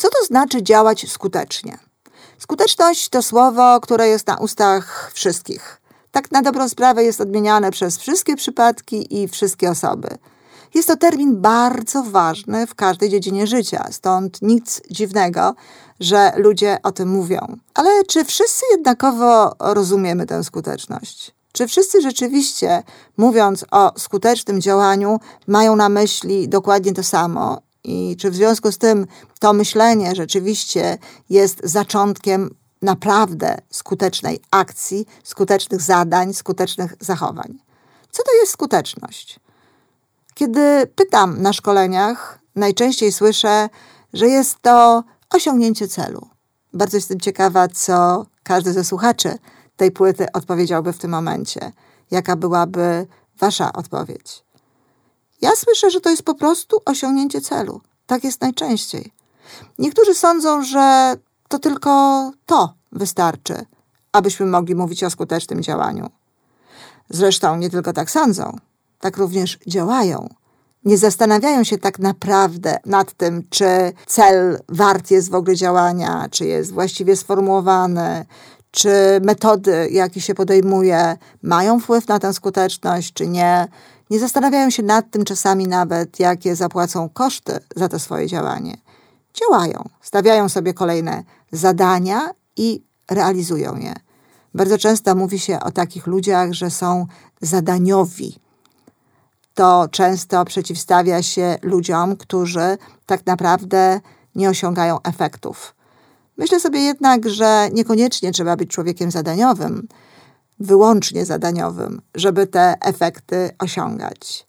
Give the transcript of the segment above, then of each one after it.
Co to znaczy działać skutecznie? Skuteczność to słowo, które jest na ustach wszystkich. Tak na dobrą sprawę jest odmieniane przez wszystkie przypadki i wszystkie osoby. Jest to termin bardzo ważny w każdej dziedzinie życia, stąd nic dziwnego, że ludzie o tym mówią. Ale czy wszyscy jednakowo rozumiemy tę skuteczność? Czy wszyscy rzeczywiście, mówiąc o skutecznym działaniu, mają na myśli dokładnie to samo? I czy w związku z tym to myślenie rzeczywiście jest zaczątkiem naprawdę skutecznej akcji, skutecznych zadań, skutecznych zachowań? Co to jest skuteczność? Kiedy pytam na szkoleniach, najczęściej słyszę, że jest to osiągnięcie celu. Bardzo jestem ciekawa, co każdy ze słuchaczy tej płyty odpowiedziałby w tym momencie. Jaka byłaby Wasza odpowiedź? Ja słyszę, że to jest po prostu osiągnięcie celu. Tak jest najczęściej. Niektórzy sądzą, że to tylko to wystarczy, abyśmy mogli mówić o skutecznym działaniu. Zresztą nie tylko tak sądzą, tak również działają. Nie zastanawiają się tak naprawdę nad tym, czy cel wart jest w ogóle działania, czy jest właściwie sformułowany, czy metody, jakie się podejmuje, mają wpływ na tę skuteczność, czy nie. Nie zastanawiają się nad tym czasami nawet, jakie zapłacą koszty za to swoje działanie. Działają, stawiają sobie kolejne zadania i realizują je. Bardzo często mówi się o takich ludziach, że są zadaniowi. To często przeciwstawia się ludziom, którzy tak naprawdę nie osiągają efektów Myślę sobie jednak, że niekoniecznie trzeba być człowiekiem zadaniowym, wyłącznie zadaniowym, żeby te efekty osiągać.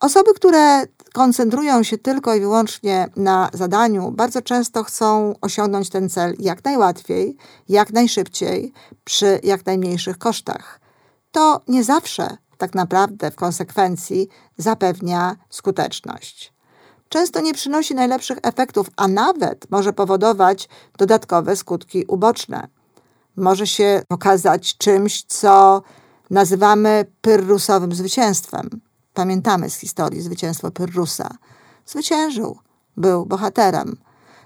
Osoby, które koncentrują się tylko i wyłącznie na zadaniu, bardzo często chcą osiągnąć ten cel jak najłatwiej, jak najszybciej, przy jak najmniejszych kosztach. To nie zawsze tak naprawdę w konsekwencji zapewnia skuteczność często nie przynosi najlepszych efektów, a nawet może powodować dodatkowe skutki uboczne. Może się okazać czymś, co nazywamy pyrrusowym zwycięstwem. Pamiętamy z historii zwycięstwo Pyrrusa. Zwyciężył, był bohaterem.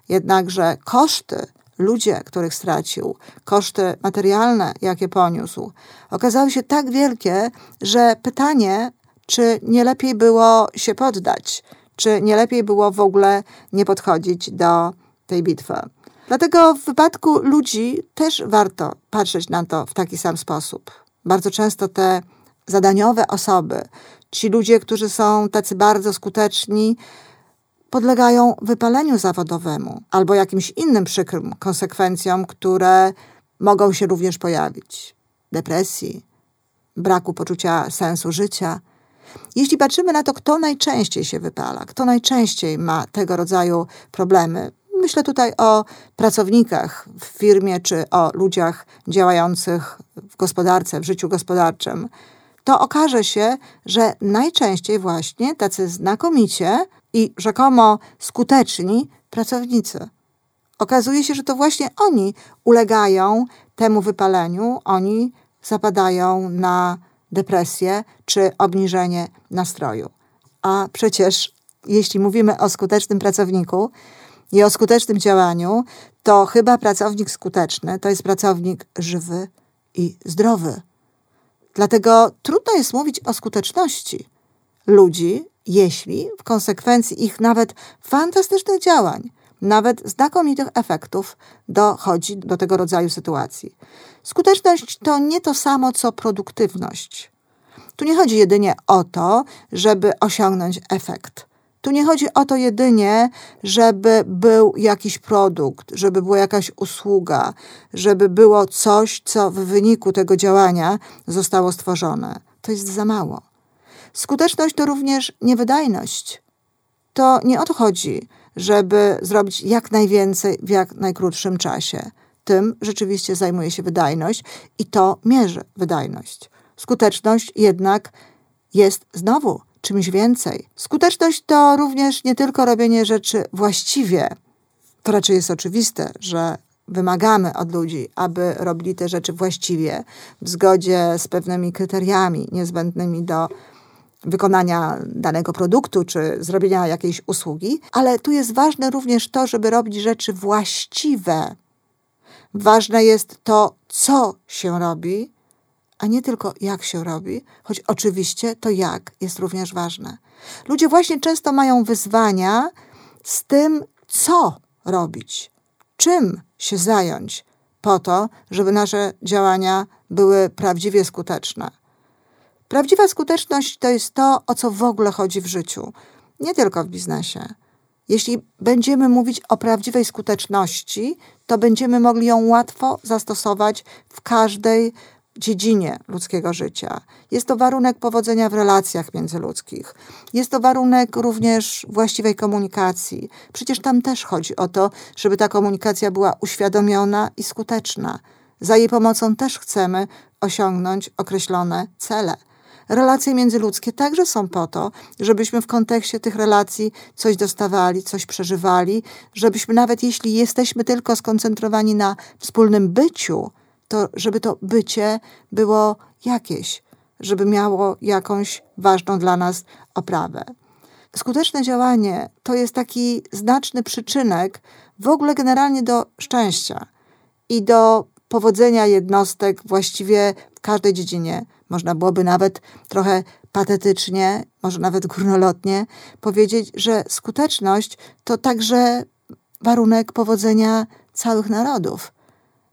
Jednakże koszty, ludzie, których stracił, koszty materialne, jakie poniósł, okazały się tak wielkie, że pytanie, czy nie lepiej było się poddać, czy nie lepiej było w ogóle nie podchodzić do tej bitwy. Dlatego w wypadku ludzi też warto patrzeć na to w taki sam sposób. Bardzo często te zadaniowe osoby, ci ludzie, którzy są tacy bardzo skuteczni, podlegają wypaleniu zawodowemu albo jakimś innym przykrym konsekwencjom, które mogą się również pojawić depresji, braku poczucia sensu życia jeśli patrzymy na to, kto najczęściej się wypala, kto najczęściej ma tego rodzaju problemy, myślę tutaj o pracownikach w firmie czy o ludziach działających w gospodarce, w życiu gospodarczym, to okaże się, że najczęściej właśnie tacy znakomicie i rzekomo skuteczni pracownicy. Okazuje się, że to właśnie oni ulegają temu wypaleniu, oni zapadają na depresję czy obniżenie nastroju. A przecież, jeśli mówimy o skutecznym pracowniku i o skutecznym działaniu, to chyba pracownik skuteczny to jest pracownik żywy i zdrowy. Dlatego trudno jest mówić o skuteczności ludzi, jeśli w konsekwencji ich nawet fantastycznych działań, nawet znakomitych efektów dochodzi do tego rodzaju sytuacji. Skuteczność to nie to samo co produktywność. Tu nie chodzi jedynie o to, żeby osiągnąć efekt. Tu nie chodzi o to jedynie, żeby był jakiś produkt, żeby była jakaś usługa, żeby było coś, co w wyniku tego działania zostało stworzone. To jest za mało. Skuteczność to również niewydajność. To nie o to chodzi, żeby zrobić jak najwięcej w jak najkrótszym czasie. Tym rzeczywiście zajmuje się wydajność i to mierzy wydajność. Skuteczność jednak jest znowu czymś więcej. Skuteczność to również nie tylko robienie rzeczy właściwie. To raczej jest oczywiste, że wymagamy od ludzi, aby robili te rzeczy właściwie, w zgodzie z pewnymi kryteriami niezbędnymi do wykonania danego produktu czy zrobienia jakiejś usługi, ale tu jest ważne również to, żeby robić rzeczy właściwe. Ważne jest to, co się robi, a nie tylko jak się robi, choć oczywiście to jak jest również ważne. Ludzie właśnie często mają wyzwania z tym, co robić, czym się zająć, po to, żeby nasze działania były prawdziwie skuteczne. Prawdziwa skuteczność to jest to, o co w ogóle chodzi w życiu, nie tylko w biznesie. Jeśli będziemy mówić o prawdziwej skuteczności, to będziemy mogli ją łatwo zastosować w każdej dziedzinie ludzkiego życia. Jest to warunek powodzenia w relacjach międzyludzkich. Jest to warunek również właściwej komunikacji. Przecież tam też chodzi o to, żeby ta komunikacja była uświadomiona i skuteczna. Za jej pomocą też chcemy osiągnąć określone cele. Relacje międzyludzkie także są po to, żebyśmy w kontekście tych relacji coś dostawali, coś przeżywali, żebyśmy nawet jeśli jesteśmy tylko skoncentrowani na wspólnym byciu, to żeby to bycie było jakieś, żeby miało jakąś ważną dla nas oprawę. Skuteczne działanie to jest taki znaczny przyczynek w ogóle generalnie do szczęścia i do powodzenia jednostek właściwie w każdej dziedzinie. Można byłoby nawet trochę patetycznie, może nawet górnolotnie powiedzieć, że skuteczność to także warunek powodzenia całych narodów.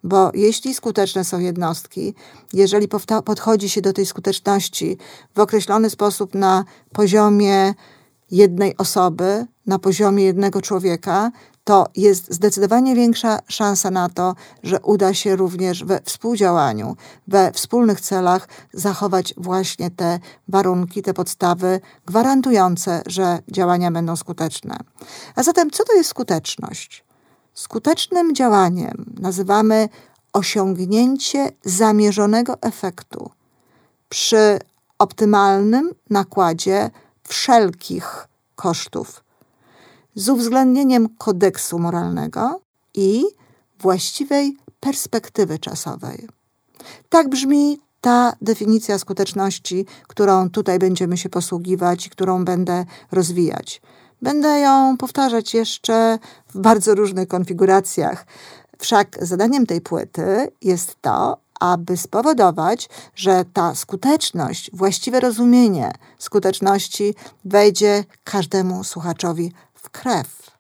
Bo jeśli skuteczne są jednostki, jeżeli podchodzi się do tej skuteczności w określony sposób na poziomie jednej osoby, na poziomie jednego człowieka, to jest zdecydowanie większa szansa na to, że uda się również we współdziałaniu, we wspólnych celach zachować właśnie te warunki, te podstawy gwarantujące, że działania będą skuteczne. A zatem, co to jest skuteczność? Skutecznym działaniem nazywamy osiągnięcie zamierzonego efektu przy optymalnym nakładzie wszelkich kosztów, z uwzględnieniem kodeksu moralnego i właściwej perspektywy czasowej. Tak brzmi ta definicja skuteczności, którą tutaj będziemy się posługiwać i którą będę rozwijać. Będę ją powtarzać jeszcze w bardzo różnych konfiguracjach. Wszak zadaniem tej płyty jest to, aby spowodować, że ta skuteczność, właściwe rozumienie skuteczności wejdzie każdemu słuchaczowi w krew.